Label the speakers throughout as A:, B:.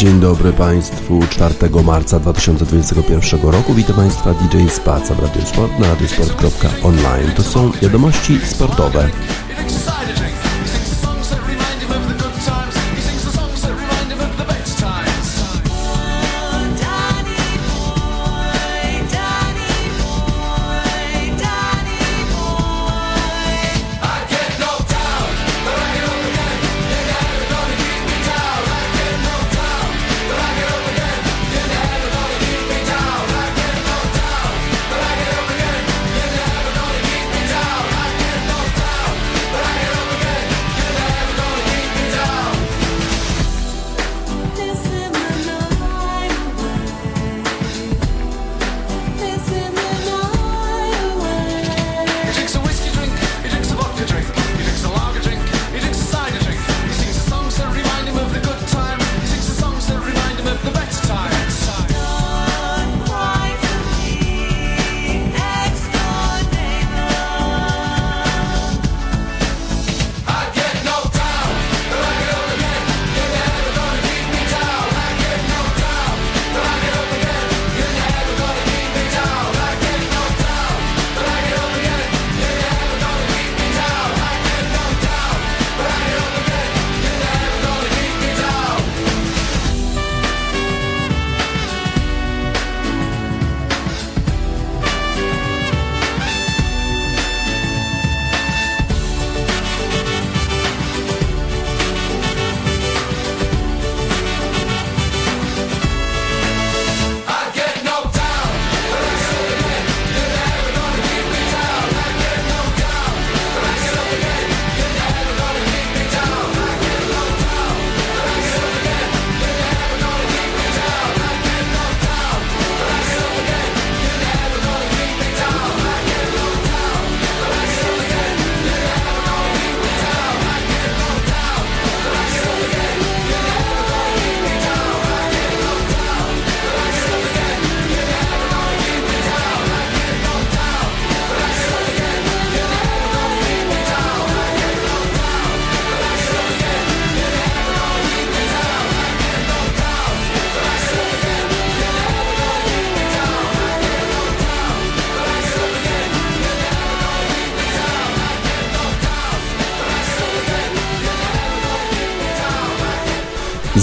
A: Dzień dobry Państwu 4 marca 2021 roku. Witam Państwa DJ Spaca w Radio Sport na radiosport.online. To są wiadomości sportowe.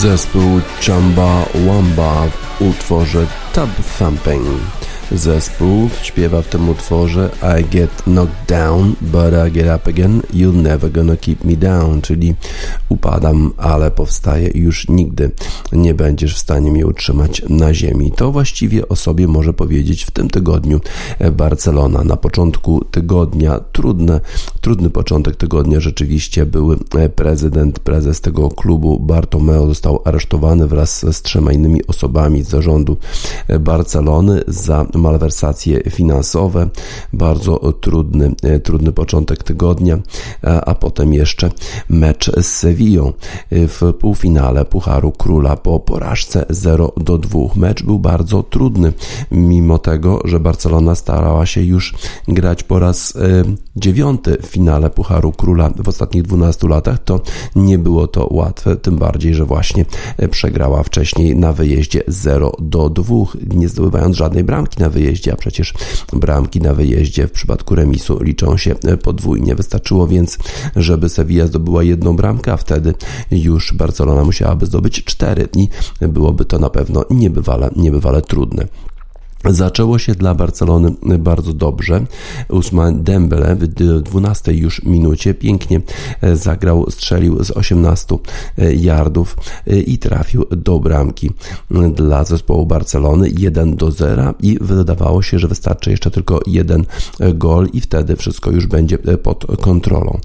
A: Zespół Chamba Wamba w utworze Tub Thumping. Zespół śpiewa w tym utworze I get knocked down, but I get up again, you're never gonna keep me down, czyli upadam, ale powstaję już nigdy nie będziesz w stanie mnie utrzymać na ziemi. To właściwie o sobie może powiedzieć w tym tygodniu Barcelona. Na początku tygodnia, trudne, trudny początek tygodnia rzeczywiście były prezydent, prezes tego klubu Bartomeu został aresztowany wraz z trzema innymi osobami z zarządu Barcelony za malwersacje finansowe. Bardzo trudny, trudny początek tygodnia, a potem jeszcze mecz z Sevillą w półfinale Pucharu Króla po porażce 0 do 2. Mecz był bardzo trudny, mimo tego, że Barcelona starała się już grać po raz e, dziewiąty w finale Pucharu Króla w ostatnich 12 latach, to nie było to łatwe, tym bardziej, że właśnie e, przegrała wcześniej na wyjeździe 0 do 2, nie zdobywając żadnej bramki na wyjeździe, a przecież bramki na wyjeździe w przypadku remisu liczą się e, podwójnie. Wystarczyło więc, żeby Sevilla zdobyła jedną bramkę, a wtedy już Barcelona musiałaby zdobyć cztery i byłoby to na pewno niebywale, niebywale trudne. Zaczęło się dla Barcelony bardzo dobrze. Usman Dembele w 12 już minucie pięknie e, zagrał, strzelił z 18 e, yardów e, i trafił do bramki dla zespołu Barcelony 1 do 0 i wydawało się, że wystarczy jeszcze tylko jeden gol i wtedy wszystko już będzie pod kontrolą.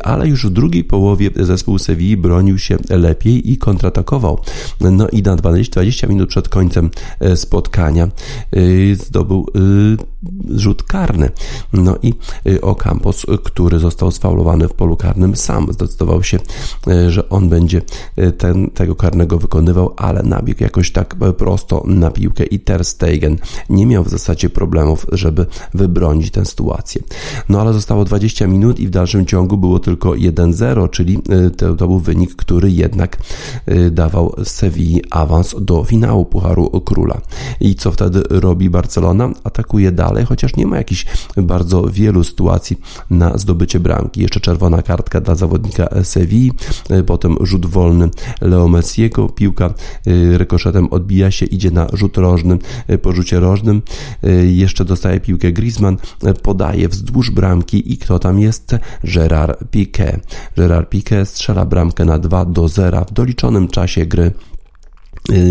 A: Ale już w drugiej połowie zespół Sevilla bronił się lepiej i kontratakował. No i na 20, 20 minut przed końcem spotkania zdobył rzut karny. No i Ocampos, który został sfaulowany w polu karnym, sam zdecydował się, że on będzie ten, tego karnego wykonywał, ale nabiegł jakoś tak prosto na piłkę i Ter Stegen nie miał w zasadzie problemów, żeby wybronić tę sytuację. No ale zostało 20 minut i w dalszym ciągu było tylko 1-0, czyli to, to był wynik, który jednak dawał Sewilli awans do finału Pucharu Króla. I co wtedy robi Barcelona? Atakuje dalej, chociaż nie ma jakichś bardzo wielu sytuacji na zdobycie bramki. Jeszcze czerwona kartka dla zawodnika Sewilli, potem rzut wolny Leo Messiego, piłka rykoszetem odbija się, idzie na rzut rożny, po rzucie rożnym, jeszcze dostaje piłkę Griezmann, podaje wzdłuż bramki i kto tam jest? Gerard Piqué. Gerard Piqué strzela bramkę na 2 do 0 w doliczonym czasie gry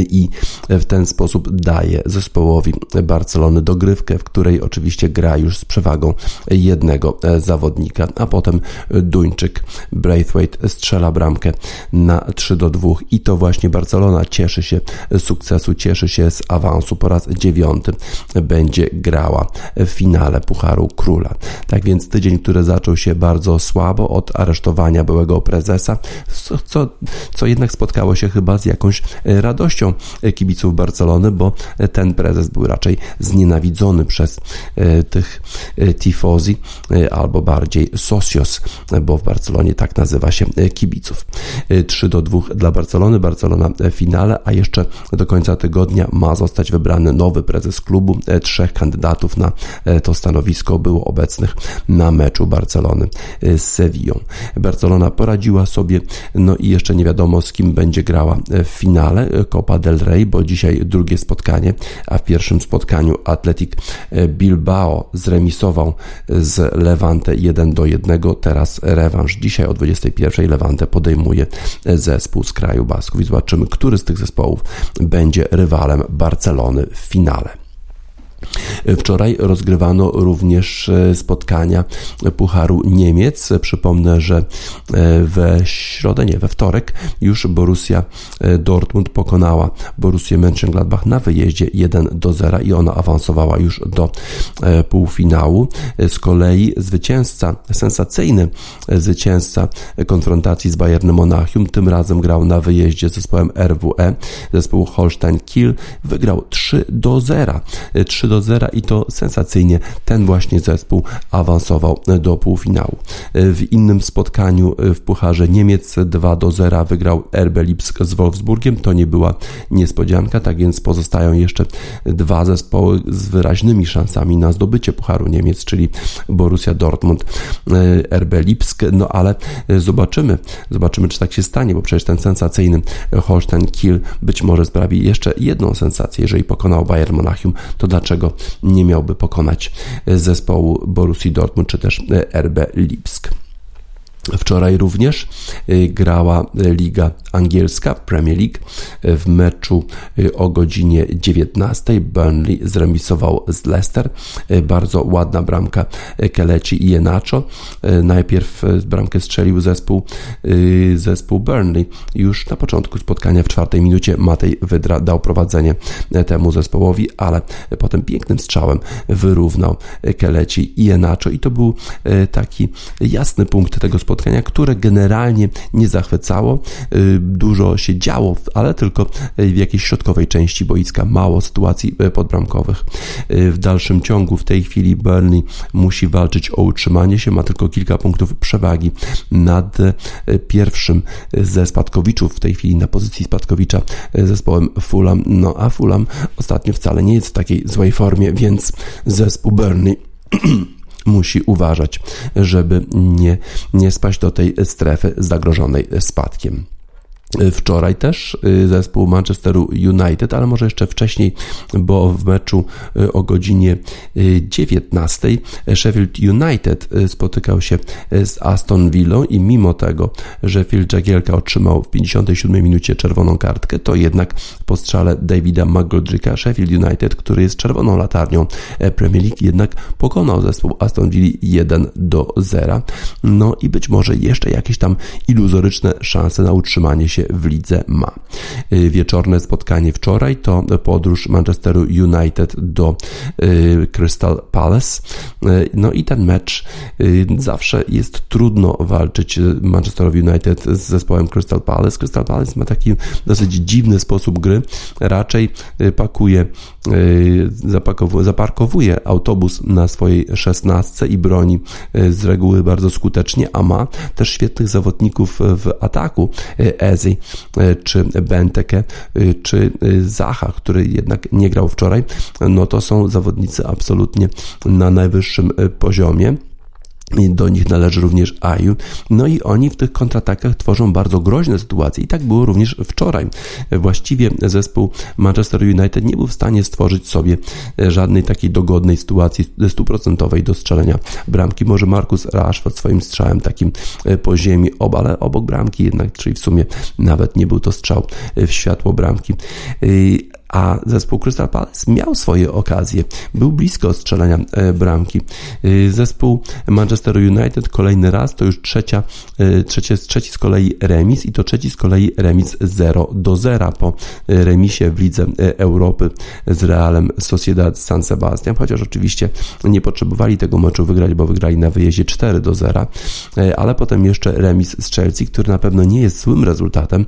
A: i w ten sposób daje zespołowi Barcelony dogrywkę, w której oczywiście gra już z przewagą jednego zawodnika, a potem Duńczyk Braithwaite strzela bramkę na 3 do 2 i to właśnie Barcelona cieszy się sukcesu, cieszy się z awansu. Po raz dziewiąty będzie grała w finale Pucharu Króla. Tak więc tydzień, który zaczął się bardzo słabo od aresztowania byłego prezesa, co, co jednak spotkało się chyba z jakąś radością radością kibiców Barcelony, bo ten prezes był raczej znienawidzony przez e, tych e, tifozi, e, albo bardziej socios, bo w Barcelonie tak nazywa się kibiców. 3 do 2 dla Barcelony, Barcelona w finale, a jeszcze do końca tygodnia ma zostać wybrany nowy prezes klubu. Trzech kandydatów na to stanowisko było obecnych na meczu Barcelony z Sevillą. Barcelona poradziła sobie, no i jeszcze nie wiadomo z kim będzie grała w finale. Copa del Rey, bo dzisiaj drugie spotkanie, a w pierwszym spotkaniu Atletic Bilbao zremisował z Levante 1 do 1. Teraz rewanż. Dzisiaj o 21 Levante podejmuje zespół z kraju Basków i zobaczymy, który z tych zespołów będzie rywalem Barcelony w finale. Wczoraj rozgrywano również e, spotkania Pucharu Niemiec. Przypomnę, że e, we środę, nie, we wtorek już Borussia e, Dortmund pokonała Borussię Mönchengladbach na wyjeździe 1 do 0 i ona awansowała już do półfinału. Z kolei zwycięzca, sensacyjny zwycięzca konfrontacji z Bayernem Monachium, tym razem grał na wyjeździe z zespołem RWE, zespół Holstein Kiel, wygrał 3 do 0. 3 do 0 i to sensacyjnie ten właśnie zespół awansował do półfinału. W innym spotkaniu w Pucharze Niemiec 2 do 0 wygrał RB Lipsk z Wolfsburgiem. To nie była niespodzianka, tak więc pozostają jeszcze dwa zespoły z wyraźnymi szansami na zdobycie Pucharu Niemiec, czyli Borussia Dortmund, RB Lipsk. No ale zobaczymy, zobaczymy czy tak się stanie, bo przecież ten sensacyjny Holstein Kiel być może sprawi jeszcze jedną sensację. Jeżeli pokonał Bayern Monachium, to dlaczego nie miałby pokonać zespołu Borussii Dortmund czy też RB Lipsk. Wczoraj również y, grała Liga Angielska, Premier League. W meczu y, o godzinie 19 Burnley zremisował z Leicester. Y, bardzo ładna bramka Keleci i Enacho. Najpierw bramkę strzelił zespół, zespół Burnley. Już na początku spotkania w czwartej minucie Matej Wydra dał prowadzenie temu zespołowi, ale potem pięknym strzałem wyrównał Keleci i Enacho i to był taki jasny punkt tego spotkania spotkania, które generalnie nie zachwycało. Y, dużo się działo, ale tylko w jakiejś środkowej części boiska, mało sytuacji y, podbramkowych. Y, w dalszym ciągu w tej chwili Burnley musi walczyć o utrzymanie się, ma tylko kilka punktów przewagi nad pierwszym ze spadkowiczów w tej chwili na pozycji spadkowicza zespołem Fulham. No a Fulham ostatnio wcale nie jest w takiej złej formie, więc zespół Burnley musi uważać, żeby nie, nie spaść do tej strefy zagrożonej spadkiem. Wczoraj też y, zespół Manchesteru United, ale może jeszcze wcześniej, bo w meczu y, o godzinie 19 y, Sheffield United spotykał się z Aston Villą i mimo tego, że Phil Jagielka otrzymał w 57 minucie czerwoną kartkę, to jednak po strzale Davida McGoldricka Sheffield United, który jest czerwoną latarnią e, Premier League, jednak pokonał zespół Aston Villa 1 do 0. No i być może jeszcze jakieś tam iluzoryczne szanse na utrzymanie się się w lidze ma. Wieczorne spotkanie wczoraj to podróż Manchesteru United do Crystal Palace. No i ten mecz zawsze jest trudno walczyć Manchesterowi United z zespołem Crystal Palace. Crystal Palace ma taki dosyć dziwny sposób gry. Raczej pakuje, zaparkowuje autobus na swojej szesnastce i broni z reguły bardzo skutecznie, a ma też świetnych zawodników w ataku. Ezi czy Benteke czy Zacha, który jednak nie grał wczoraj, no to są zawodnicy absolutnie na najwyższym poziomie. Do nich należy również Aju. No i oni w tych kontratakach tworzą bardzo groźne sytuacje. I tak było również wczoraj. Właściwie zespół Manchester United nie był w stanie stworzyć sobie żadnej takiej dogodnej sytuacji stuprocentowej do strzelenia bramki. Może Markus Rashford swoim strzałem takim po ziemi, ale obok bramki jednak, czyli w sumie nawet nie był to strzał w światło bramki a zespół Crystal Palace miał swoje okazje. Był blisko strzelania e, bramki. E, zespół Manchester United kolejny raz, to już trzecia, e, trzecie, trzeci z kolei remis i to trzeci z kolei remis 0 do 0 po remisie w Lidze Europy z Realem Sociedad San Sebastian, chociaż oczywiście nie potrzebowali tego meczu wygrać, bo wygrali na wyjeździe 4 do 0, ale potem jeszcze remis z Chelsea, który na pewno nie jest złym rezultatem,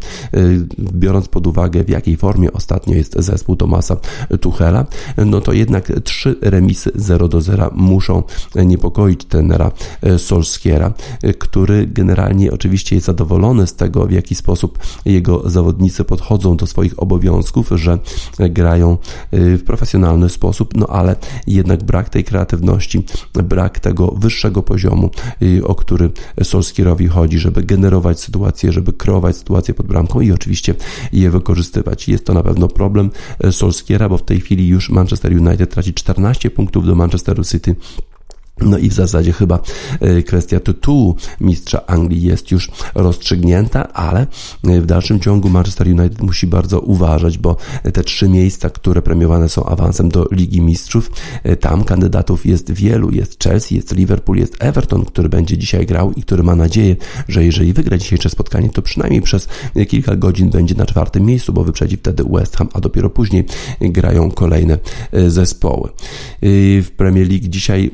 A: biorąc pod uwagę w jakiej formie ostatnio jest zespół Tomasa Tuchela, no to jednak trzy remisy 0 do 0 muszą niepokoić tenera Solskiera, który generalnie oczywiście jest zadowolony z tego, w jaki sposób jego zawodnicy podchodzą do swoich obowiązków, że grają w profesjonalny sposób, no ale jednak brak tej kreatywności, brak tego wyższego poziomu, o który Solskierowi chodzi, żeby generować sytuacje, żeby kreować sytuacje pod bramką i oczywiście je wykorzystywać. Jest to na pewno problem Solskiera, bo w tej chwili już Manchester United traci 14 punktów do Manchesteru City. No i w zasadzie chyba e, kwestia tytułu mistrza Anglii jest już rozstrzygnięta, ale e, w dalszym ciągu Manchester United musi bardzo uważać, bo te trzy miejsca, które premiowane są awansem do Ligi Mistrzów, e, tam kandydatów jest wielu. Jest Chelsea, jest Liverpool, jest Everton, który będzie dzisiaj grał i który ma nadzieję, że jeżeli wygra dzisiejsze spotkanie, to przynajmniej przez kilka godzin będzie na czwartym miejscu, bo wyprzedzi wtedy West Ham, a dopiero później grają kolejne zespoły. W Premier League dzisiaj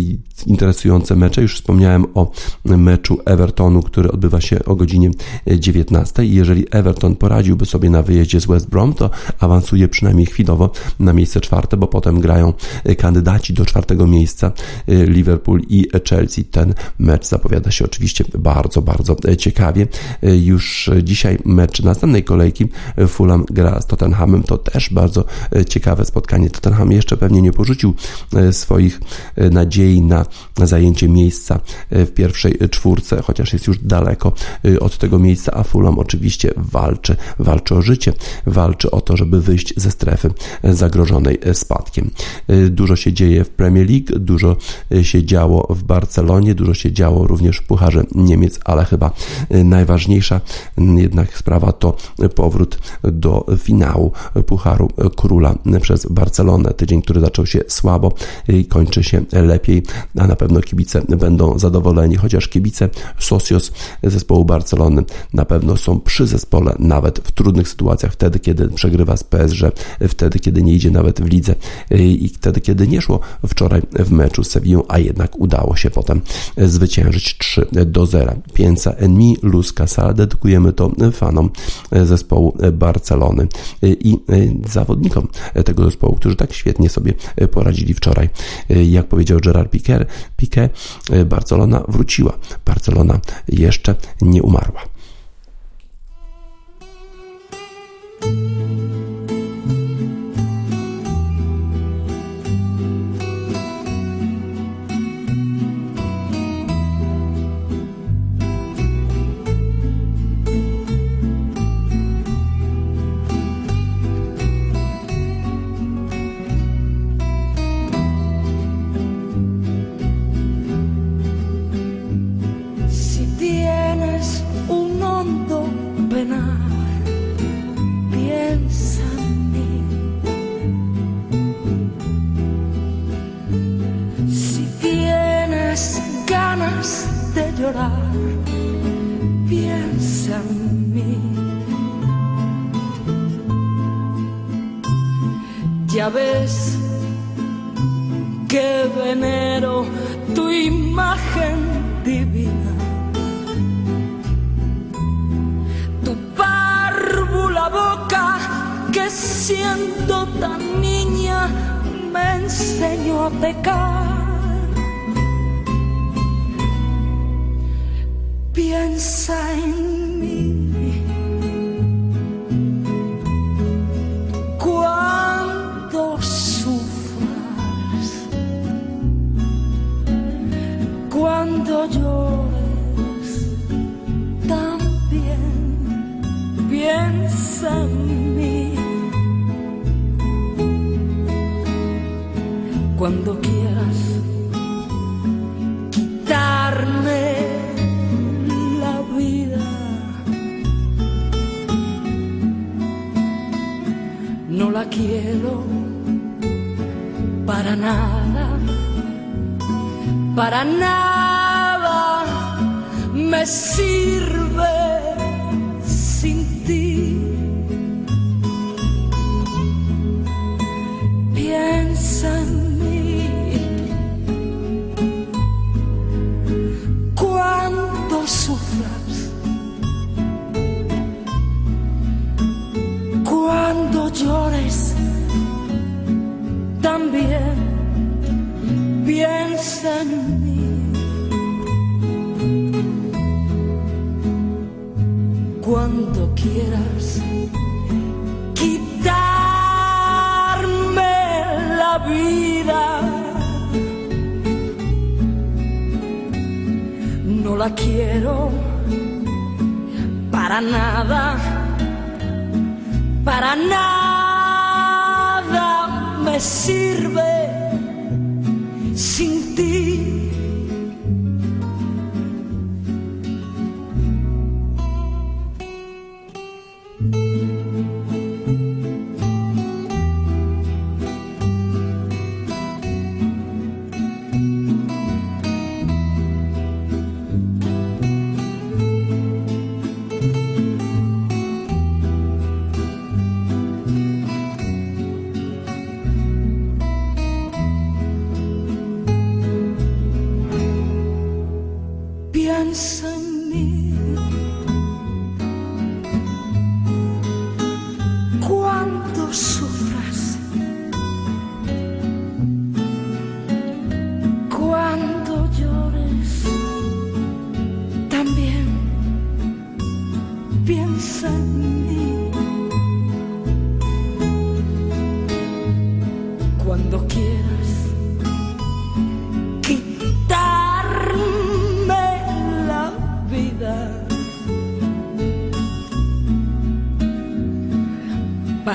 A: the interesujące mecze. Już wspomniałem o meczu Evertonu, który odbywa się o godzinie 19. Jeżeli Everton poradziłby sobie na wyjeździe z West Brom, to awansuje przynajmniej chwilowo na miejsce czwarte, bo potem grają kandydaci do czwartego miejsca Liverpool i Chelsea. Ten mecz zapowiada się oczywiście bardzo, bardzo ciekawie. Już dzisiaj mecz następnej kolejki Fulham gra z Tottenhamem. To też bardzo ciekawe spotkanie. Tottenham jeszcze pewnie nie porzucił swoich nadziei na zajęcie miejsca e, w pierwszej czwórce, chociaż jest już daleko e, od tego miejsca, a Fulham oczywiście walczy, walczy o życie, walczy o to, żeby wyjść ze strefy zagrożonej spadkiem. E, dużo się dzieje w Premier League, dużo się działo w Barcelonie, dużo się działo również w Pucharze Niemiec, ale chyba najważniejsza jednak sprawa to powrót do finału Pucharu Króla przez Barcelonę. Tydzień, który zaczął się słabo i kończy się lepiej a na pewno kibice będą zadowoleni, chociaż kibice Socios zespołu Barcelony na pewno są przy zespole nawet w trudnych sytuacjach, wtedy kiedy przegrywa z PSG, wtedy kiedy nie idzie nawet w lidze i wtedy kiedy nie szło wczoraj w meczu z Sevillą, a jednak udało się potem zwyciężyć 3 do 0. Pięca Enmi Luz Casal dedykujemy to fanom zespołu Barcelony i zawodnikom tego zespołu, którzy tak świetnie sobie poradzili wczoraj. Jak powiedział Gerard Piquer, Piqué, e, Barcelona wróciła. Barcelona jeszcze nie umarła.
B: A pecar. Piensa en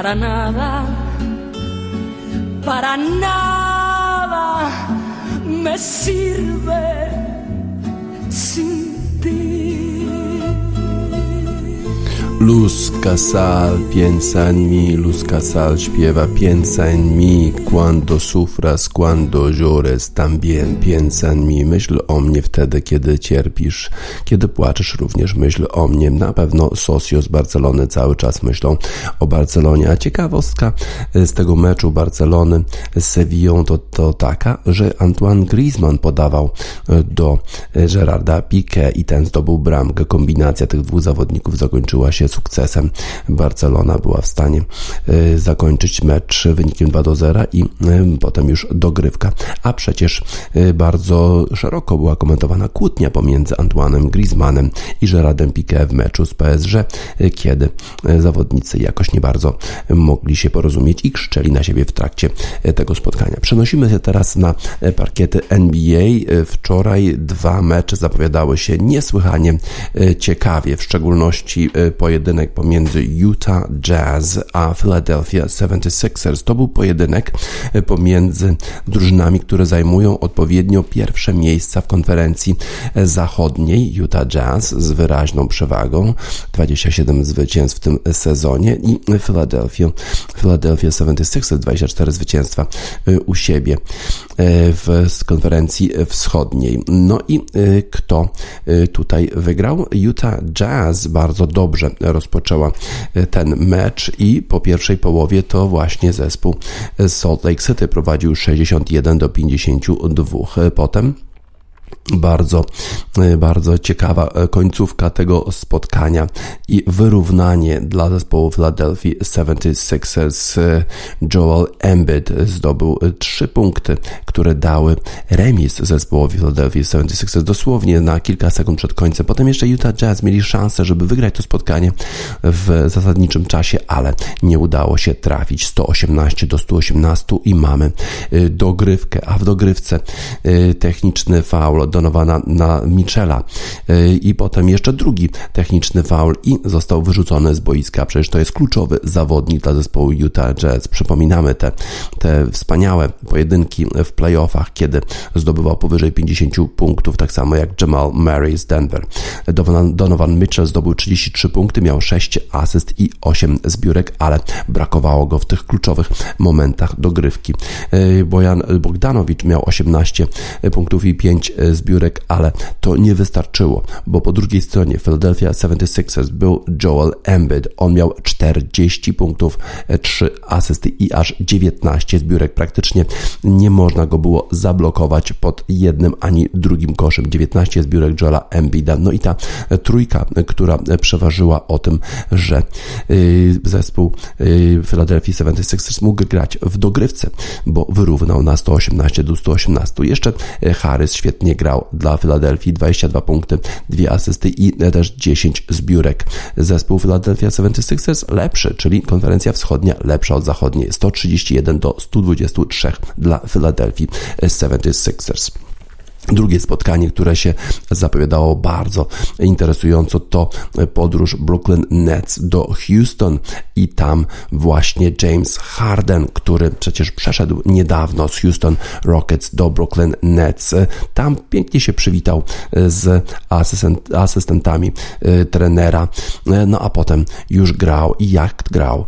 B: para nada,
A: Casal piensa en mí, Luz Casal śpiewa piensa en mí, cuando sufras, cuando llores, también piensa en mí. Myśl o mnie wtedy, kiedy cierpisz, kiedy płaczesz również myśl o mnie. Na pewno Socio z Barcelony cały czas myślą o Barcelonie. A ciekawostka z tego meczu Barcelony z Sevillą to, to taka, że Antoine Griezmann podawał do Gerarda Piqué i ten zdobył bramkę. Kombinacja tych dwóch zawodników zakończyła się sukcesem. Barcelona była w stanie e, zakończyć mecz wynikiem 2 do 0 i e, potem już dogrywka. A przecież e, bardzo szeroko była komentowana kłótnia pomiędzy Antoine'em Griezmannem i Gerardem Piqué w meczu z PSG, kiedy zawodnicy jakoś nie bardzo mogli się porozumieć i krzyczeli na siebie w trakcie tego spotkania. Przenosimy się teraz na parkiety NBA. Wczoraj dwa mecze zapowiadały się niesłychanie ciekawie, w szczególności pojedynek pomiędzy Utah Jazz a Philadelphia 76ers. To był pojedynek e, pomiędzy drużynami, które zajmują odpowiednio pierwsze miejsca w konferencji e, zachodniej. Utah Jazz z wyraźną przewagą, 27 zwycięstw w tym sezonie i Philadelphia, Philadelphia 76ers 24 zwycięstwa e, u siebie w konferencji wschodniej. No i kto tutaj wygrał? Utah Jazz bardzo dobrze rozpoczęła ten mecz i po pierwszej połowie to właśnie zespół Salt Lake City prowadził 61 do 52. Potem bardzo, e, bardzo ciekawa e, końcówka tego spotkania i wyrównanie dla zespołu Philadelphia 76ers. E, Joel Embiid zdobył trzy punkty, które dały remis zespołowi Philadelphia 76ers dosłownie na kilka sekund przed końcem. Potem jeszcze Utah Jazz mieli szansę, żeby wygrać to spotkanie w zasadniczym czasie, ale nie udało się trafić 118 do 118 i mamy dogrywkę, a w dogrywce techniczny faul Donowana na Michela y, i potem jeszcze drugi techniczny faul i został wyrzucony z boiska. Przecież to jest kluczowy zawodnik dla zespołu Utah Jazz. Przypominamy te, te wspaniałe pojedynki w playoffach, kiedy zdobywał powyżej 50 punktów, tak samo jak Jamal Murray z Denver. Donovan Mitchell zdobył 33 punkty, miał 6 asyst i 8 zbiórek, ale brakowało go w tych kluczowych momentach dogrywki. Y, Bojan Bogdanowicz miał 18 punktów i 5 zbiórek zbiórek, ale to nie wystarczyło, bo po drugiej stronie Philadelphia 76ers był Joel Embiid. On miał 40 punktów, 3 asysty i aż 19 zbiórek. Praktycznie nie można go było zablokować pod jednym ani drugim koszem. 19 zbiórek Joela Embida. No i ta trójka, która przeważyła o tym, że y, zespół Philadelphia 76ers mógł grać w dogrywce, bo wyrównał na 118 do 118. Jeszcze Harris świetnie grał dla Filadelfii 22 punkty, dwie asysty i też 10 zbiórek. Zespół Philadelphia 76ers lepszy, czyli konferencja wschodnia lepsza od zachodniej. 131 do 123 dla Philadelphia 76ers. Drugie spotkanie, które się zapowiadało bardzo interesująco, to podróż Brooklyn Nets do Houston i tam właśnie James Harden, który przecież przeszedł niedawno z Houston Rockets do Brooklyn Nets, tam pięknie się przywitał z asystent, asystentami e, trenera, e, no a potem już grał i jak grał.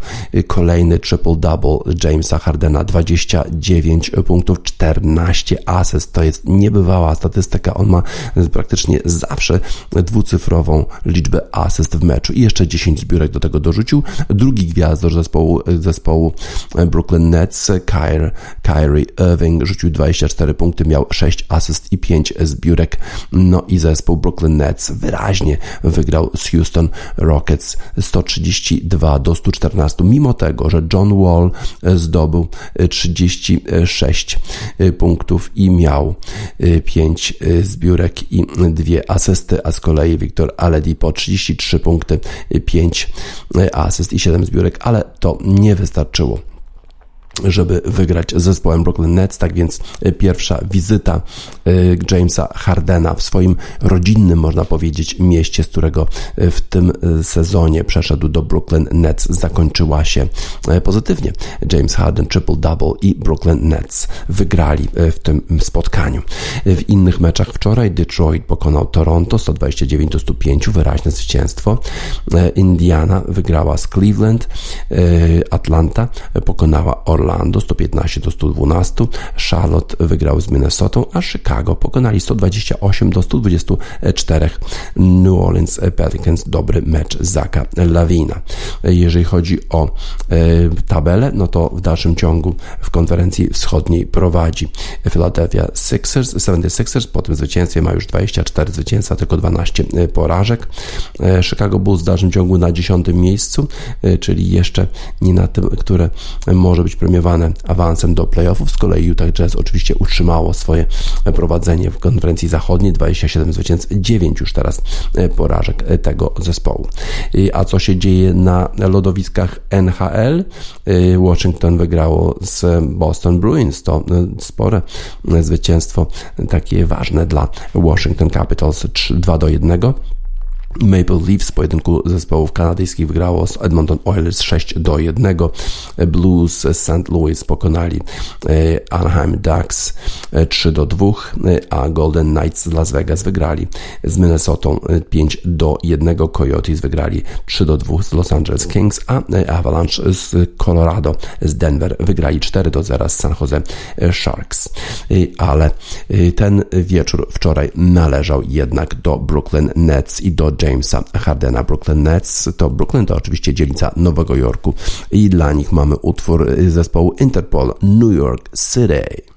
A: Kolejny triple-double Jamesa Hardena, 29 punktów, 14 asyst, to jest niebywała cała statystyka. On ma praktycznie zawsze dwucyfrową liczbę asyst w meczu i jeszcze 10 zbiórek do tego dorzucił. Drugi gwiazdor zespołu, zespołu Brooklyn Nets, Kyrie, Kyrie Irving, rzucił 24 punkty, miał 6 asyst i 5 zbiórek. No i zespół Brooklyn Nets wyraźnie wygrał z Houston Rockets 132 do 114, mimo tego, że John Wall zdobył 36 punktów i miał 5 5 y, zbiórek i dwie asysty, a z kolei Wiktor Aledi po 33 punkty, 5 y, asyst i 7 zbiórek, ale to nie wystarczyło żeby wygrać z zespołem Brooklyn Nets. Tak więc e, pierwsza wizyta e, Jamesa Hardena w swoim rodzinnym, można powiedzieć, mieście, z którego e, w tym sezonie przeszedł do Brooklyn Nets, zakończyła się pozytywnie. James Harden triple-double i Brooklyn Nets wygrali w tym spotkaniu. W innych meczach wczoraj Detroit pokonał Toronto 129 do 105, wyraźne zwycięstwo. Indiana wygrała z Cleveland, Atlanta pokonała Orlando Orlando 115 do 112, Charlotte wygrał z Minnesotą, a Chicago pokonali 128 do 124 New Orleans Pelicans. Dobry mecz Zaka Lawina. Jeżeli chodzi o e, tabelę, no to w dalszym ciągu w konferencji wschodniej prowadzi Philadelphia Sixers, 76ers, po tym zwycięstwie ma już 24 zwycięstwa, tylko 12 e, porażek. E, Chicago Bulls w dalszym ciągu na 10 miejscu, czyli jeszcze nie na tym, które może być premiowane premiowane awansem do playoffów. Z kolei Utah Jazz oczywiście utrzymało swoje prowadzenie w konferencji zachodniej, 27 zwycięstw, 9 już teraz e, porażek e, tego zespołu. A co się dzieje na lodowiskach NHL? E, Washington wygrało z Boston Bruins, to spore zwycięstwo, takie ważne dla Washington Capitals 3, 2 do 1. Maple Leafs w pojedynku zespołów kanadyjskich wygrało z Edmonton Oilers 6 do 1.
C: Blues z St. Louis pokonali Anaheim Ducks 3 do 2, a Golden Knights z Las Vegas wygrali z Minnesota 5 do 1. Coyotes wygrali 3 do 2 z Los Angeles Kings, a Avalanche z Colorado z Denver wygrali 4 do 0 z San Jose Sharks. Ale ten wieczór wczoraj należał jednak do Brooklyn Nets i do Jamesa Hardena. Brooklyn Nets to Brooklyn to oczywiście dzielnica Nowego Jorku i dla nich mamy utwór zespołu Interpol New York City.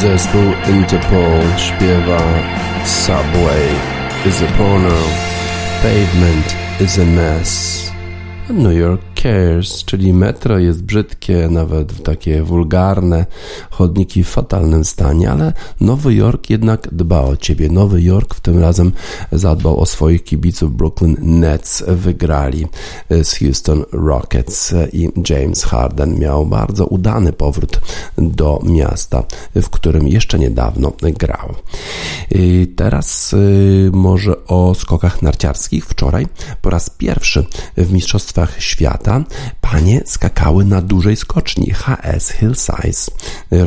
C: Zespół Interpol śpiewa Subway. Is a porno, Pavement is a mess, New York
A: cares, czyli metro jest brzydkie, nawet takie wulgarne, chodniki w fatalnym stanie, ale Nowy Jork jednak dba o ciebie. Nowy Jork w tym razem zadbał o swoich kibiców. Brooklyn Nets wygrali z Houston Rockets i James Harden miał bardzo udany powrót do miasta, w którym jeszcze niedawno grał. I teraz y, może o skokach narciarskich. Wczoraj po raz pierwszy w Mistrzostwach Świata panie skakały na dużej skoczni HS Hill Size.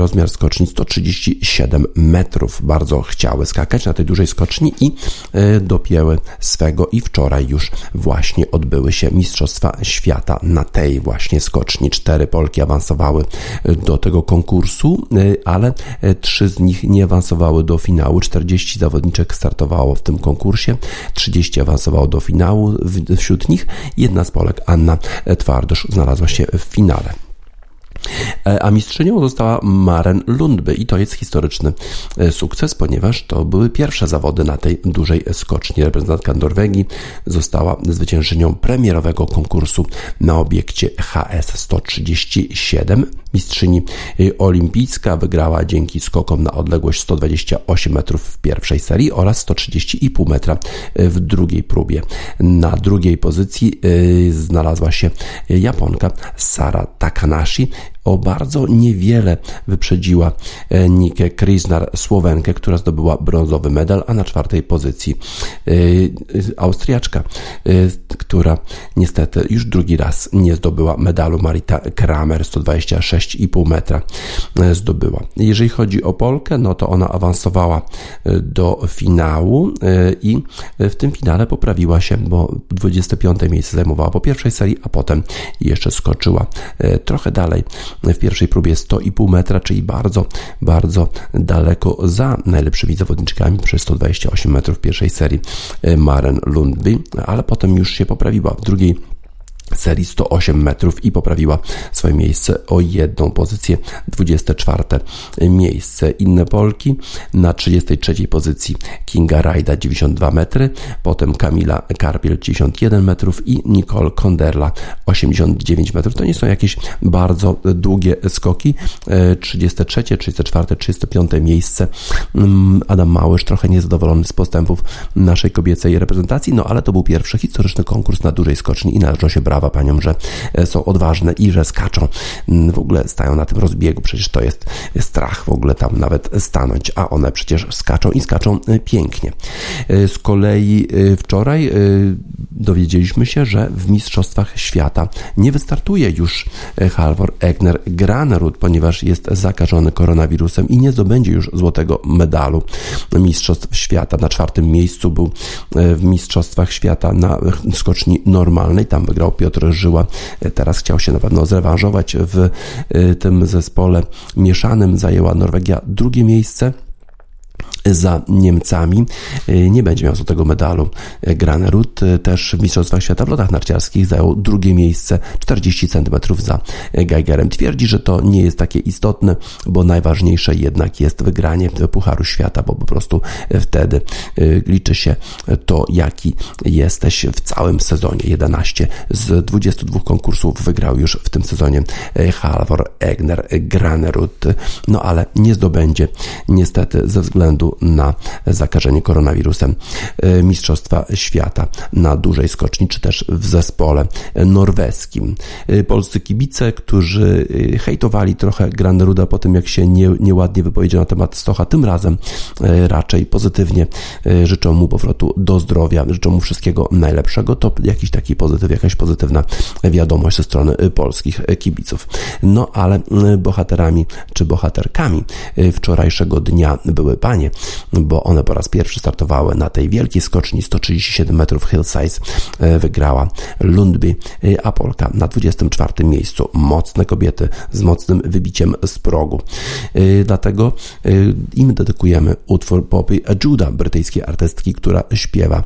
A: Rozmiar skoczni 137 metrów. Bardzo chciały skakać na tej dużej skoczni i y, dopięły swego i wczoraj już właśnie odbyły się Mistrzostwa Świata na tej właśnie skoczni. Cztery Polki awansowały do tego konkursu, y, ale trzy z nich nie awansowały do finału. 40 zawodniczek startowało w tym konkursie, 30 awansowało do finału, wśród nich jedna z Polek, Anna Twardosz, znalazła się w finale. E, a mistrzynią została Maren Lundby i to jest historyczny e, sukces, ponieważ to były pierwsze zawody na tej dużej skoczni. Reprezentantka Norwegii została zwyciężenią premierowego konkursu na obiekcie HS 137. Mistrzyni e, olimpijska wygrała dzięki skokom na odległość 128 metrów w pierwszej serii oraz 130,5 metra w drugiej próbie. Na drugiej pozycji znalazła się Japonka Sara Takanashi o bardzo niewiele wyprzedziła e, Nikę Krisnar, Słowenkę, która zdobyła brązowy medal, a na czwartej pozycji e, Austriaczka, e, która niestety już drugi raz nie zdobyła medalu, Marita Kramer, 126,5 metra zdobyła. Jeżeli chodzi o Polkę, no to ona awansowała do finału i w tym finale poprawiła się, bo 25 miejsce zajmowała po pierwszej serii, a potem jeszcze skoczyła trochę dalej w pierwszej próbie 100,5 metra, czyli bardzo, bardzo daleko za najlepszymi zawodniczkami przez 128 metrów w pierwszej serii e, Maren Lundby, ale potem już się poprawiła. W drugiej serii 108 metrów i poprawiła swoje miejsce o jedną pozycję, 24 miejsce. Inne Polki na 33 pozycji Kinga Rajda 92 metry, potem Kamila Karpiel 91 metrów i Nicole Konderla 89 metrów. To nie są jakieś bardzo długie skoki. 33, 34, 35 miejsce. Mm, Adam Małysz trochę niezadowolony z postępów naszej kobiecej reprezentacji, no ale to był pierwszy historyczny konkurs na dużej skoczni i należą się brawa paniom, że e, są odważne i że skaczą. Mm, w ogóle stają na tym rozbiegu, przecież to jest strach w ogóle tam nawet stanąć, a one przecież skaczą i skaczą e, pięknie. E, z kolei wczoraj dowiedzieliśmy się, że w Mistrzostwach Świata nie wystartuje już Halvor Egner Granerud, ponieważ jest zakażony koronawirusem i nie zdobędzie już złotego medalu Mistrzostw Świata. Na czwartym miejscu był w Mistrzostwach Świata na skoczni normalnej, tam wygrał Piotr Żyła. Teraz chciał się na pewno zrewanżować w y, tym zespole mieszanym. Zajęła Norwegia drugie miejsce za Niemcami. Y, nie będzie miał złotego medalu. Granerud y, też w Mistrzostwach Świata w lotach narciarskich zajął drugie miejsce 40 cm za Geigerem. Twierdzi, że to nie jest takie istotne, bo najważniejsze jednak jest wygranie Pucharu Świata, bo po prostu wtedy y, liczy się to, jaki jesteś w całym sezonie. 11 z 22 konkursów wygrał już w tym sezonie Halvor Egner Granerud, no ale nie zdobędzie niestety ze względu na zakażenie koronawirusem e, Mistrzostwa Świata na dużej skoczni, czy też w zespole norweskim. E, polscy kibice, którzy e, hejtowali trochę Graneruda po tym, jak się nie, nieładnie wypowiedział na temat Stocha, tym razem raczej pozytywnie życzą mu powrotu do zdrowia, życzą mu wszystkiego najlepszego. To jakiś taki pozytyw, jakaś pozytywna wiadomość ze strony polskich kibiców. No ale bohaterami czy bohaterkami wczorajszego dnia były panie, bo one po raz pierwszy startowały na tej wielkiej skoczni 137 metrów hillsize. E, wygrała Lundby, e, a Polka na 24 miejscu. Mocne kobiety z mocnym wybiciem z progu. E, dlatego im dedykujemy utwór Poppy Judah, brytyjskiej artystki, która śpiewa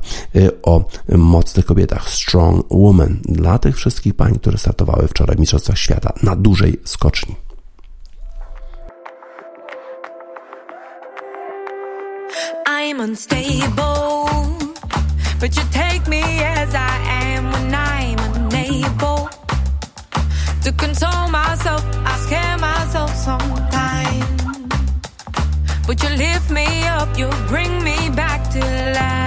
A: o mocnych kobietach, Strong Woman, dla tych wszystkich pań, które startowały wczoraj w Mistrzostwach Świata na dużej skoczni.
D: I'm unstable, but you take me as I am when I'm unable. To console myself, I scare myself sometimes. But you lift me up, you bring me back to life,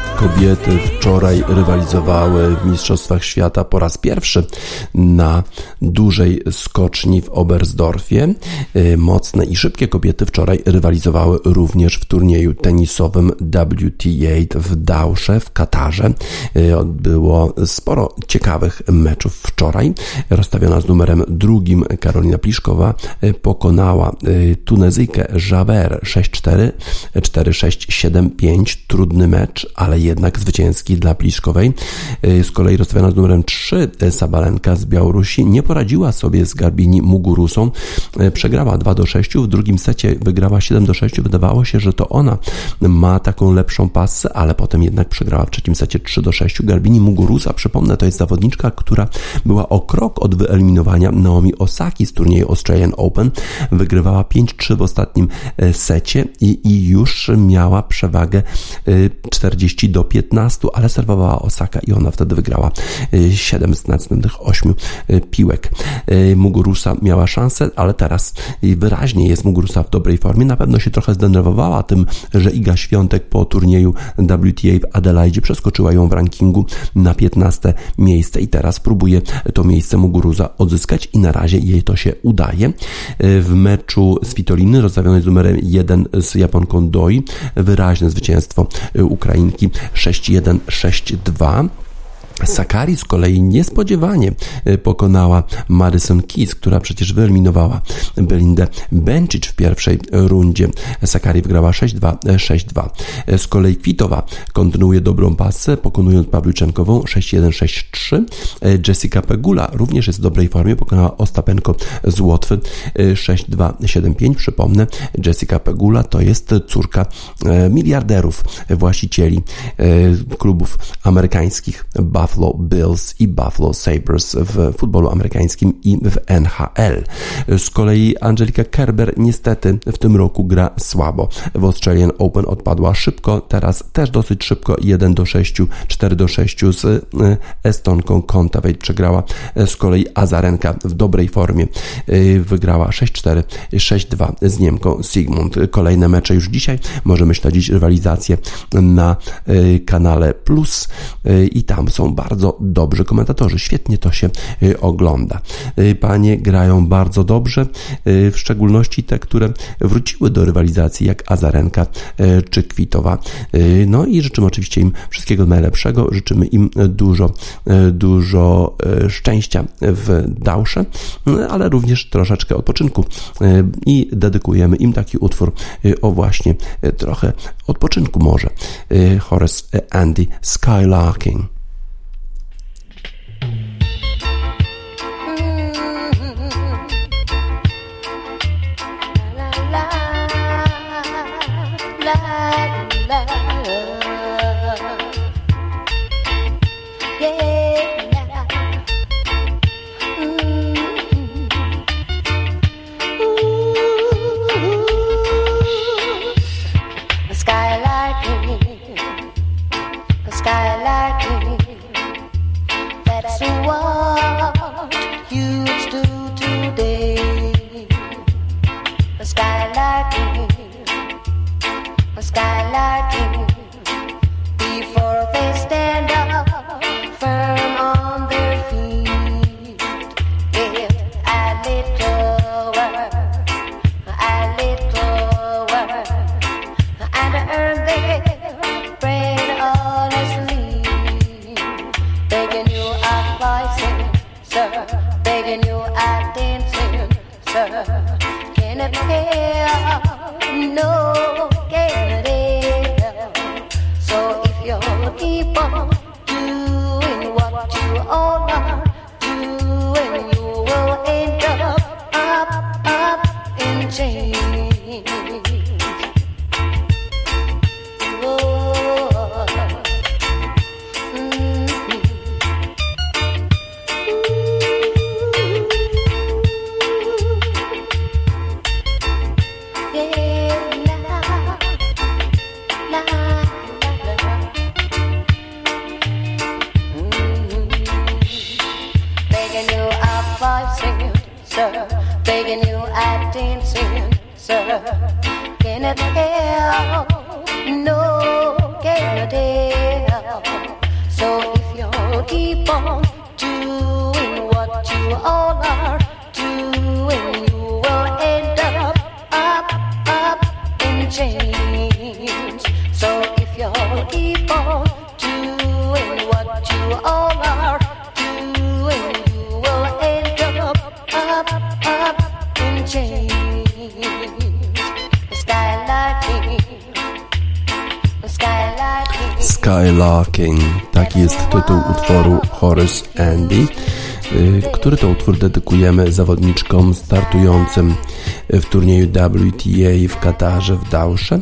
A: kobiety wczoraj rywalizowały w Mistrzostwach Świata po raz pierwszy na dużej skoczni w Oberstdorfie. Y, Mocne i szybkie kobiety wczoraj rywalizowały również w turnieju tenisowym WTA w Dausze w Katarze. Y, Było sporo ciekawych meczów wczoraj. Rozstawiona z numerem drugim Karolina Pliszkowa y, pokonała Tunezyjkę Javer 6-4, 4-6, 7-5. Trudny mecz, ale jednak zwycięski dla Pliszkowej. Y, Z kolei rozstawiona z numerem 3 Sabalenka z Białorusi nie poradziła sobie z Garbini Mugurusą. Y, Przegrała 2 do 6, w drugim secie wygrała 7 do 6. Wydawało się, że to ona ma taką lepszą pasę, ale potem jednak przegrała w trzecim secie 3 do 6. Garbini Muguruza, przypomnę, to jest zawodniczka, która była o krok od wyeliminowania Naomi Osaki z turnieju Australian Open. Wygrywała 5-3 w ostatnim e, secie i, i już miała przewagę e, 40 do 15, ale serwowała Osaka i ona wtedy wygrała e, 7 z następnych 8 e, piłek. E, Muguruza miała szansę, ale teraz wyraźnie jest Muguruza w dobrej formie. Na pewno się trochę zdenerwowała tym, że Iga Świątek po turnieju WTA w Adelaide przeskoczyła ją w rankingu na 15 miejsce i teraz próbuje to miejsce Muguruza odzyskać i na razie jej to się udaje. W meczu z Fitoliny rozstawiony z numerem 1 z Japonką Doi wyraźne zwycięstwo Ukrainki 6-1, 6-2. Sakari z kolei niespodziewanie e, pokonała Madison Keys, która przecież wyeliminowała Belindę Bencic w pierwszej rundzie. Sakari wygrała 6-2, e, 6-2. E, Z kolei Kwitowa kontynuuje dobrą pasę, pokonując Pawlicenkową 6-1, 6-3. E, Jessica Pegula również jest w dobrej formie, pokonała Ostapenko z Łotwy e, 6-2, 7-5. Przypomnę, Jessica Pegula to jest córka e, miliarderów, e, właścicieli e, klubów amerykańskich Buffalo Buffalo Bills i Buffalo Sabres w futbolu amerykańskim i w NHL. Z kolei Angelika Kerber niestety w tym roku gra słabo. W Australian Open odpadła szybko, teraz też dosyć szybko 1 do 6, 4 do 6 z e, Estonką Kontaveit przegrała. Z kolei Azarenka w dobrej formie e, wygrała 6-4, 6-2 z Niemką Sigmund. Kolejne mecze już dzisiaj. Możemy śledzić rywalizację na e, kanale Plus i tam są bardzo dobrzy komentatorzy. Świetnie to się ogląda. Panie grają bardzo dobrze, w szczególności te, które wróciły do rywalizacji, jak Azarenka czy Kwitowa. No i życzymy oczywiście im wszystkiego najlepszego. Życzymy im dużo, dużo szczęścia w Dausze, ale również troszeczkę odpoczynku i dedykujemy im taki utwór o właśnie trochę odpoczynku może. Horace Andy Skylarking. Skylarking. Taki jest tytuł utworu Horace Andy, y, który to utwór dedykujemy zawodniczkom startującym w turnieju WTA w Katarze w Dausze.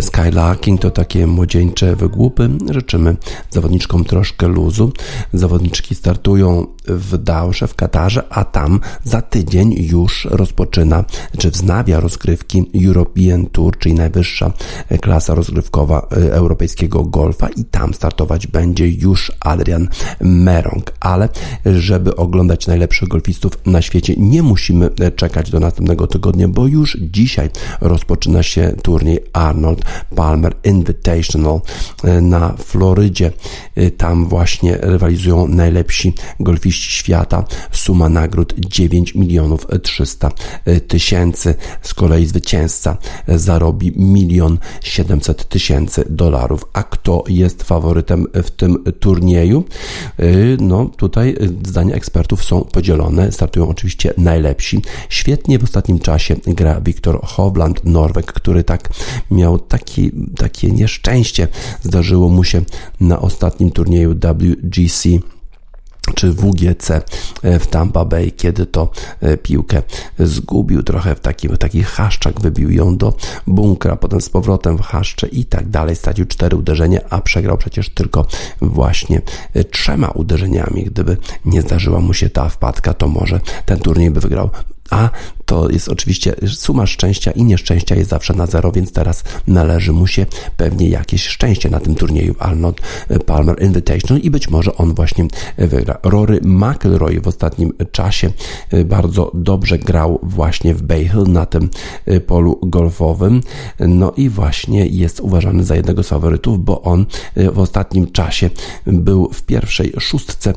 A: Skylarking to takie młodzieńcze wygłupy. Życzymy zawodniczkom troszkę luzu. Zawodniczki startują w Dausze w Katarze, a tam za tydzień już rozpoczyna, czy wznawia rozgrywki European Tour, czyli najwyższa klasa rozgrywkowa e, europejskiego golfa i tam startować będzie już Adrian Merong. Ale żeby oglądać najlepszych golfistów na świecie, nie musimy czekać do następnego tygodnia, bo już dzisiaj rozpoczyna się turniej Arnold Palmer Invitational e, na Florydzie. E, tam właśnie rywalizują najlepsi golfiści świata. Suma nagród 9 milionów 300 e, tysięcy. Z kolei zwycięzca zarobi milion 700 tysięcy dolarów. A kto jest faworytem w tym turnieju? No tutaj zdania ekspertów są podzielone. Startują oczywiście najlepsi. Świetnie w ostatnim czasie gra Wiktor Hovland, Norweg, który tak miał taki, takie nieszczęście. Zdarzyło mu się na ostatnim turnieju WGC czy WGC w Tampa Bay, kiedy to piłkę zgubił trochę w taki, w taki haszczak, wybił ją do bunkra, potem z powrotem w haszcze i tak dalej. Stracił cztery uderzenia, a przegrał przecież tylko właśnie trzema uderzeniami. Gdyby nie zdarzyła mu się ta wpadka, to może ten turniej by wygrał a to jest oczywiście suma szczęścia i nieszczęścia jest zawsze na zero, więc teraz należy mu się pewnie jakieś szczęście na tym turnieju Arnold Palmer Invitational i być może on właśnie wygra. Rory McIlroy w ostatnim czasie bardzo dobrze grał właśnie w Bay Hill na tym polu golfowym, no i właśnie jest uważany za jednego z faworytów, bo on w ostatnim czasie był w pierwszej szóstce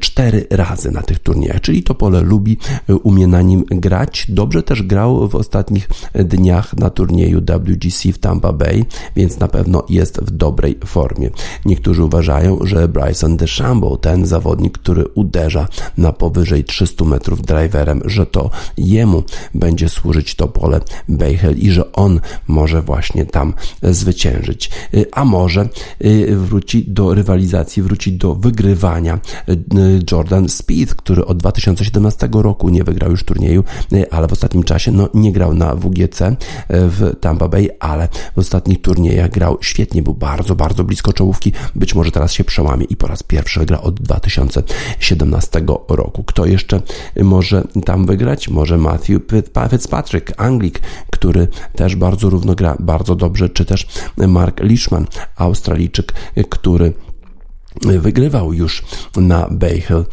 A: cztery razy na tych turniejach, czyli to pole lubi, umie na nim grać. Dobrze też grał w ostatnich dniach na turnieju WGC w Tampa Bay, więc na pewno jest w dobrej formie. Niektórzy uważają, że Bryson DeChambeau, ten zawodnik, który uderza na powyżej 300 metrów driverem, że to jemu będzie służyć to pole Bejhel i że on może właśnie tam zwyciężyć. A może y, wróci do rywalizacji, wróci do wygrywania y, Jordan Speed, który od 2017 roku nie wygrał już turnieju E, ale w ostatnim czasie no, nie grał na WGC e, w Tampa Bay, ale w ostatnich turniejach grał świetnie, był bardzo, bardzo blisko czołówki. Być może teraz się przełamie i po raz pierwszy wygra od 2017 roku. Kto jeszcze może tam wygrać? Może Matthew Fitzpatrick, Anglik, który też bardzo równo gra, bardzo dobrze, czy też Mark Leishman, Australijczyk, który wygrywał już na Bejhel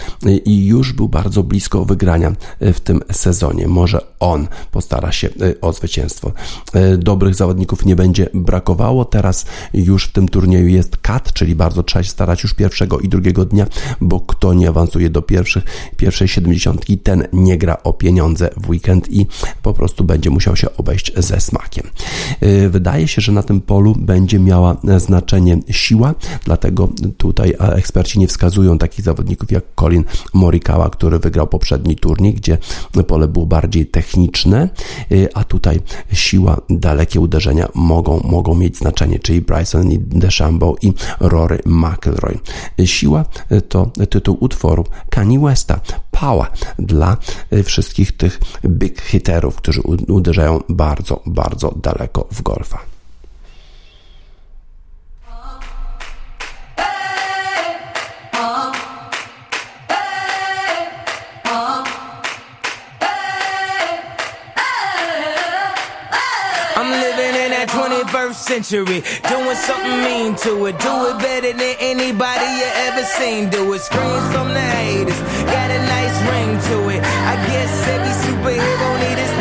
A: i już był bardzo blisko wygrania w tym sezonie. Może on postara się e, o zwycięstwo. E, dobrych zawodników nie będzie brakowało. Teraz już w tym turnieju jest kat, czyli bardzo trzeba się starać już pierwszego i drugiego dnia, bo kto nie awansuje do pierwszych, pierwszej siedemdziesiątki, ten nie gra o pieniądze w weekend i po prostu będzie musiał się obejść ze smakiem. E, wydaje się, że na tym polu będzie miała znaczenie siła, dlatego tutaj eksperci nie wskazują takich zawodników jak Colin Morikawa, który wygrał poprzedni turniej, gdzie pole było bardziej techniczne, y, a tutaj siła, dalekie uderzenia mogą, mogą mieć znaczenie, czyli Bryson i DeChambeau i Rory McIlroy. Siła to tytuł utworu Kanye Westa, Power dla wszystkich tych big hitterów, którzy uderzają bardzo, bardzo daleko w golfa.
E: Century. Doing something mean to it. Do it better than anybody you ever seen. Do it. Screams from the haters. Got a nice ring to it. I guess every superhero need his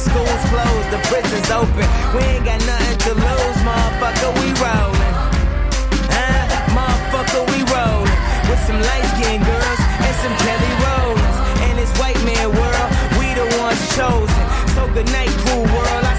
E: school's closed. The prison's open. We ain't got nothing to lose, motherfucker. We rollin'. Huh? Motherfucker, we rollin'. With some light skinned girls and some Kelly Rollins. And this white man world, we the ones chosen. So good night, cool world.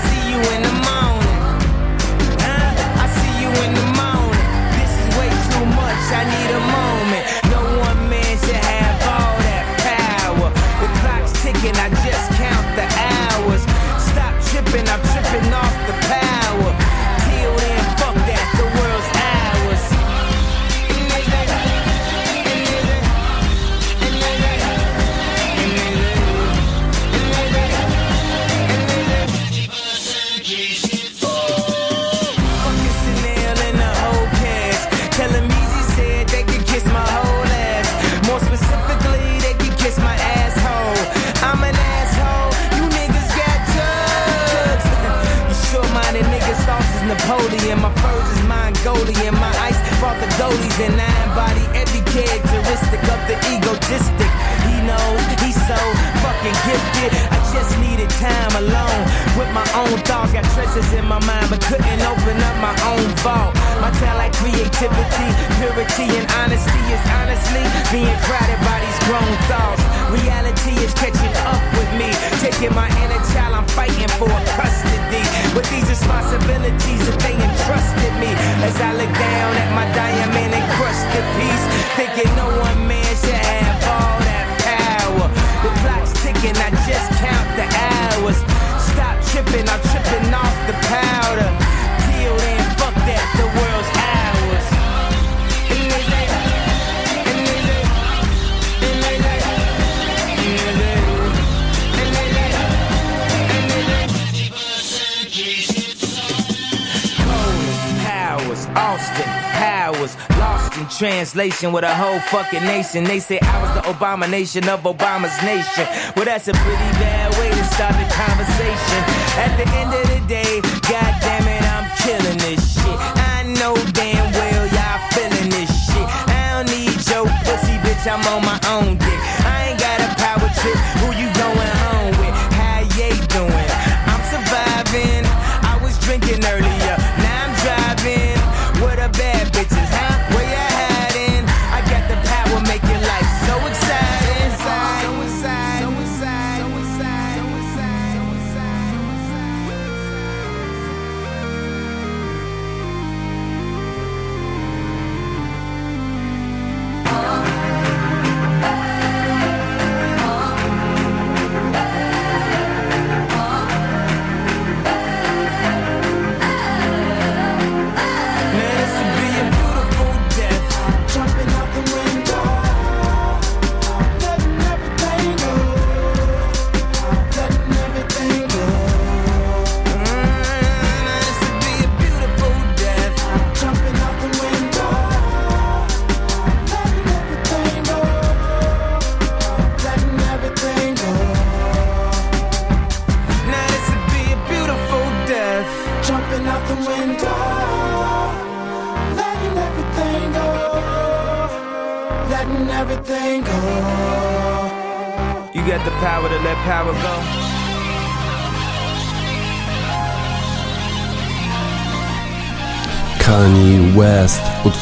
E: Gifted. I just needed time alone with my own thoughts. Got treasures in my mind, but couldn't open up my own vault. My talent, creativity, purity, and honesty is honestly being crowded by these grown thoughts. Reality is catching up with me, taking my inner child. I'm fighting for custody with these responsibilities that they entrusted me. As I look down at my diamond encrusted piece, thinking no one man should have the clock's ticking, I just count the hours. Stop tripping, I'm tripping off the powder. Peeled in, fuck that, the world. Translation with a whole fucking nation. They say I was the abomination of Obama's nation. Well, that's a pretty bad way to start the conversation. At the end of the day, god damn it, I'm killing this shit. I know damn well y'all feeling this shit. I don't need your pussy, bitch, I'm on my own dick. I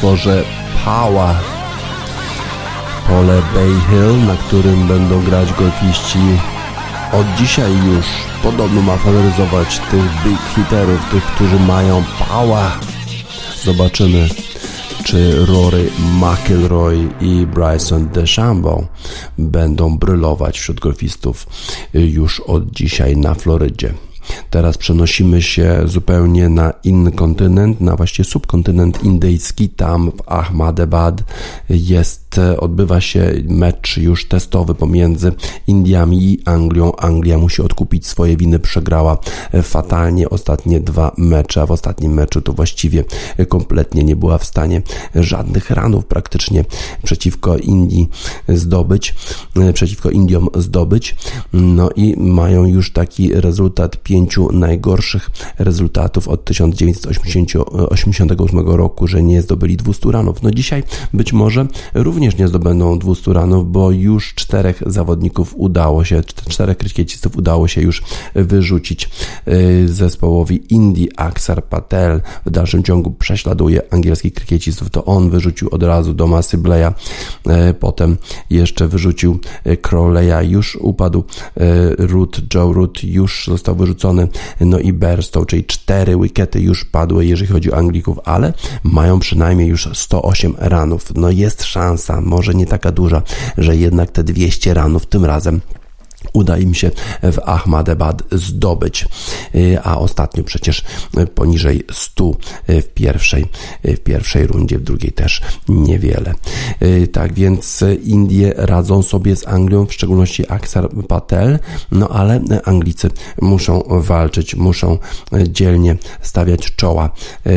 A: utworze Power. Pole Bay Hill, na którym będą grać golfiści od dzisiaj już podobno ma faworyzować tych big hiterów, tych, którzy mają power. Zobaczymy, czy Rory McIlroy i Bryson DeChambeau będą brylować wśród golfistów już od dzisiaj na Florydzie. Teraz przenosimy się zupełnie na inny kontynent, na właściwie subkontynent indyjski. Tam w Ahmedabad jest, odbywa się mecz już testowy pomiędzy Indiami i Anglią. Anglia musi odkupić swoje winy, przegrała fatalnie ostatnie dwa mecze, a w ostatnim meczu to właściwie kompletnie nie była w stanie żadnych ranów praktycznie przeciwko Indii zdobyć, przeciwko Indiom zdobyć. No i mają już taki rezultat pięciu najgorszych rezultatów od 1988 roku, że nie zdobyli 200 ranów. No dzisiaj być może również nie zdobędą 200 ranów, bo już czterech zawodników udało się, czterech krykiecistów udało się już wyrzucić y, zespołowi Indii. Aksar Patel w dalszym ciągu prześladuje angielskich krykiecistów. To on wyrzucił od razu do Masy Bleya, y, potem jeszcze wyrzucił y, Crowleya, już upadł Root, Joe Root już został wyrzucony, no i Berstow, czyli cztery wikety już padły, jeżeli chodzi o Anglików, ale mają przynajmniej już 108 ranów. No jest szansa, może nie taka duża, że jednak te 200 ranów tym razem uda im się w Ahmadabad zdobyć, a ostatnio przecież poniżej 100 w pierwszej, w pierwszej rundzie, w drugiej też niewiele. Tak więc Indie radzą sobie z Anglią, w szczególności Aksar Patel, no ale Anglicy muszą walczyć, muszą dzielnie stawiać czoła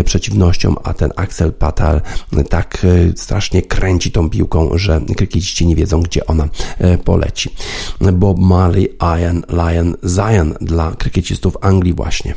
A: przeciwnościom, a ten Axel Patel tak strasznie kręci tą piłką, że krykieciści nie wiedzą, gdzie ona poleci. Bob Marley, Iron Lion Zion dla krykiecistów Anglii właśnie.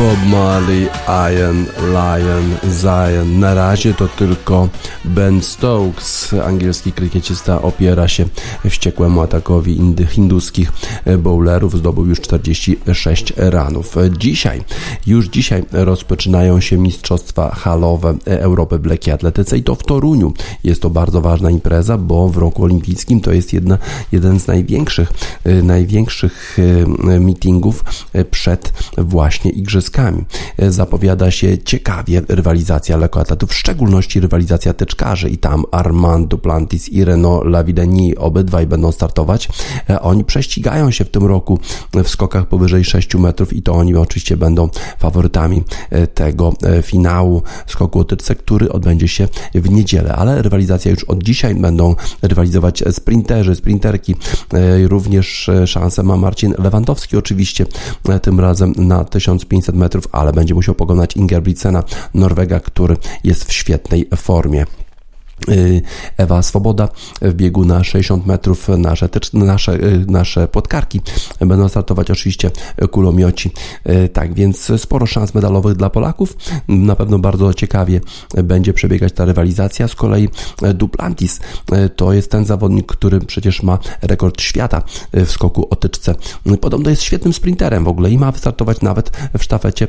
A: Bob Marley, Iron, Lion, Zion. Na razie to tylko Ben Stokes, angielski krykiecista, opiera się wściekłemu atakowi hinduskich bowlerów. Zdobył już 46 ranów. Dzisiaj, już dzisiaj rozpoczynają się mistrzostwa halowe Europy w atletyce i to w Toruniu. Jest to bardzo ważna impreza, bo w roku olimpijskim to jest jedna, jeden z największych, największych meetingów przed właśnie igrzyskami. Zapowiada się ciekawie rywalizacja lekkoatletów, w szczególności rywalizacja teczkarzy i tam Armand Duplantis i Renaud Lavideni obydwaj będą startować. Oni prześcigają się w tym roku w skokach powyżej 6 metrów i to oni oczywiście będą faworytami tego finału skoku o tyczce, który odbędzie się w niedzielę, ale rywalizacja już od dzisiaj będą rywalizować sprinterzy, sprinterki. Również szansę ma Marcin Lewandowski oczywiście tym razem na 1500 metrów, ale będzie musiał pokonać Ingebrigtsena, Norwega, który jest w świetnej formie. Y, Ewa Swoboda w biegu na 60 metrów, nasze, nasze, y, nasze podkarki będą startować oczywiście kulomioci. Y, tak więc sporo szans medalowych dla Polaków. Na pewno bardzo ciekawie będzie przebiegać ta rywalizacja. Z kolei Duplantis to jest ten zawodnik, który przecież ma rekord świata w skoku o tyczce. Podobno jest świetnym sprinterem w ogóle i ma wystartować nawet w sztafecie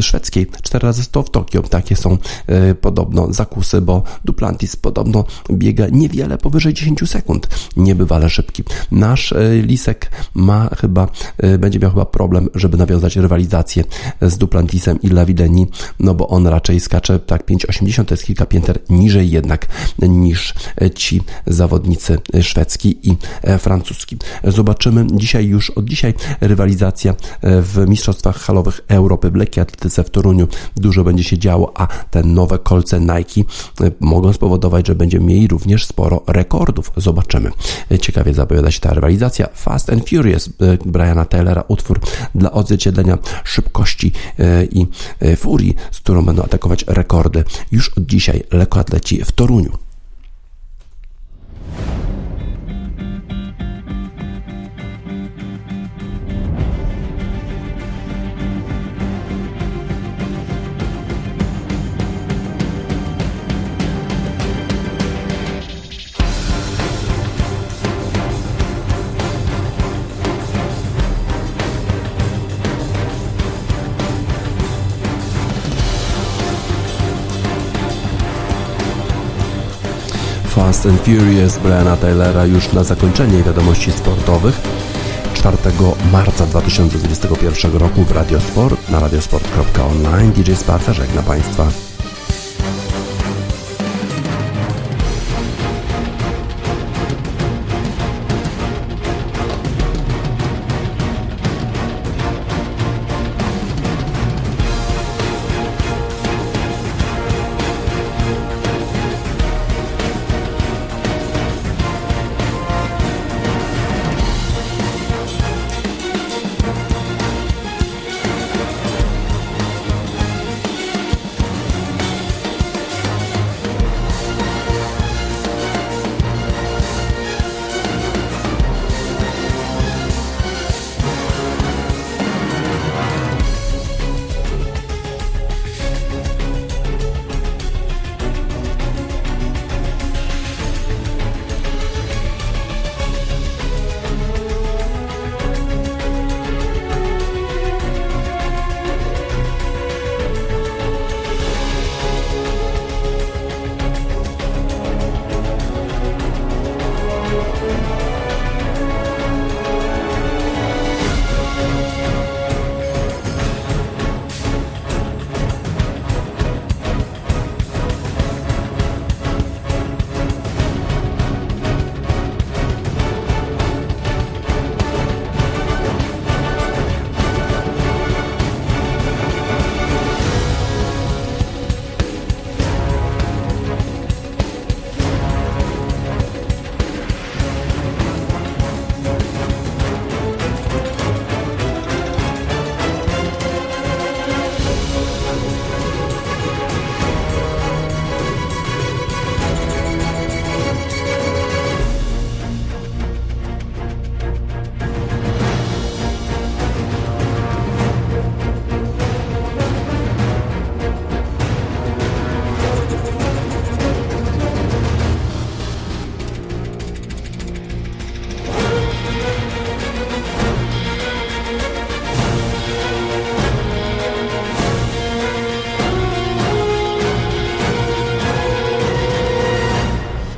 A: szwedzkiej. 4 razy 100 w Tokio. Takie są podobno zakusy, bo Duplantis podobno biega niewiele powyżej 10 sekund. Niebywale szybki. Nasz e, Lisek ma chyba, e, będzie miał chyba problem, żeby nawiązać rywalizację z Duplantisem i Lavideni, no bo on raczej skacze tak 5,80 to jest kilka pięter niżej jednak niż e, ci zawodnicy szwedzki i francuski. Zobaczymy dzisiaj już od dzisiaj rywalizacja w Mistrzostwach Halowych Europy w lekkiej atletyce w Toruniu. Dużo będzie się działo, a te nowe kolce Nike mogą spowodować spowodować, że będziemy mieli również sporo rekordów. Zobaczymy. Ciekawie zapowiada się ta rywalizacja. Fast and Furious e, Briana Taylora, utwór dla odzwierciedlenia szybkości e, i e, furii, z którą będą atakować rekordy już od dzisiaj lekkoatleci w Toruniu. And Furious Briana Taylora już na zakończenie wiadomości sportowych 4 marca 2021 roku w Radiosport na radiosport.online DJ Sparta żegna Państwa.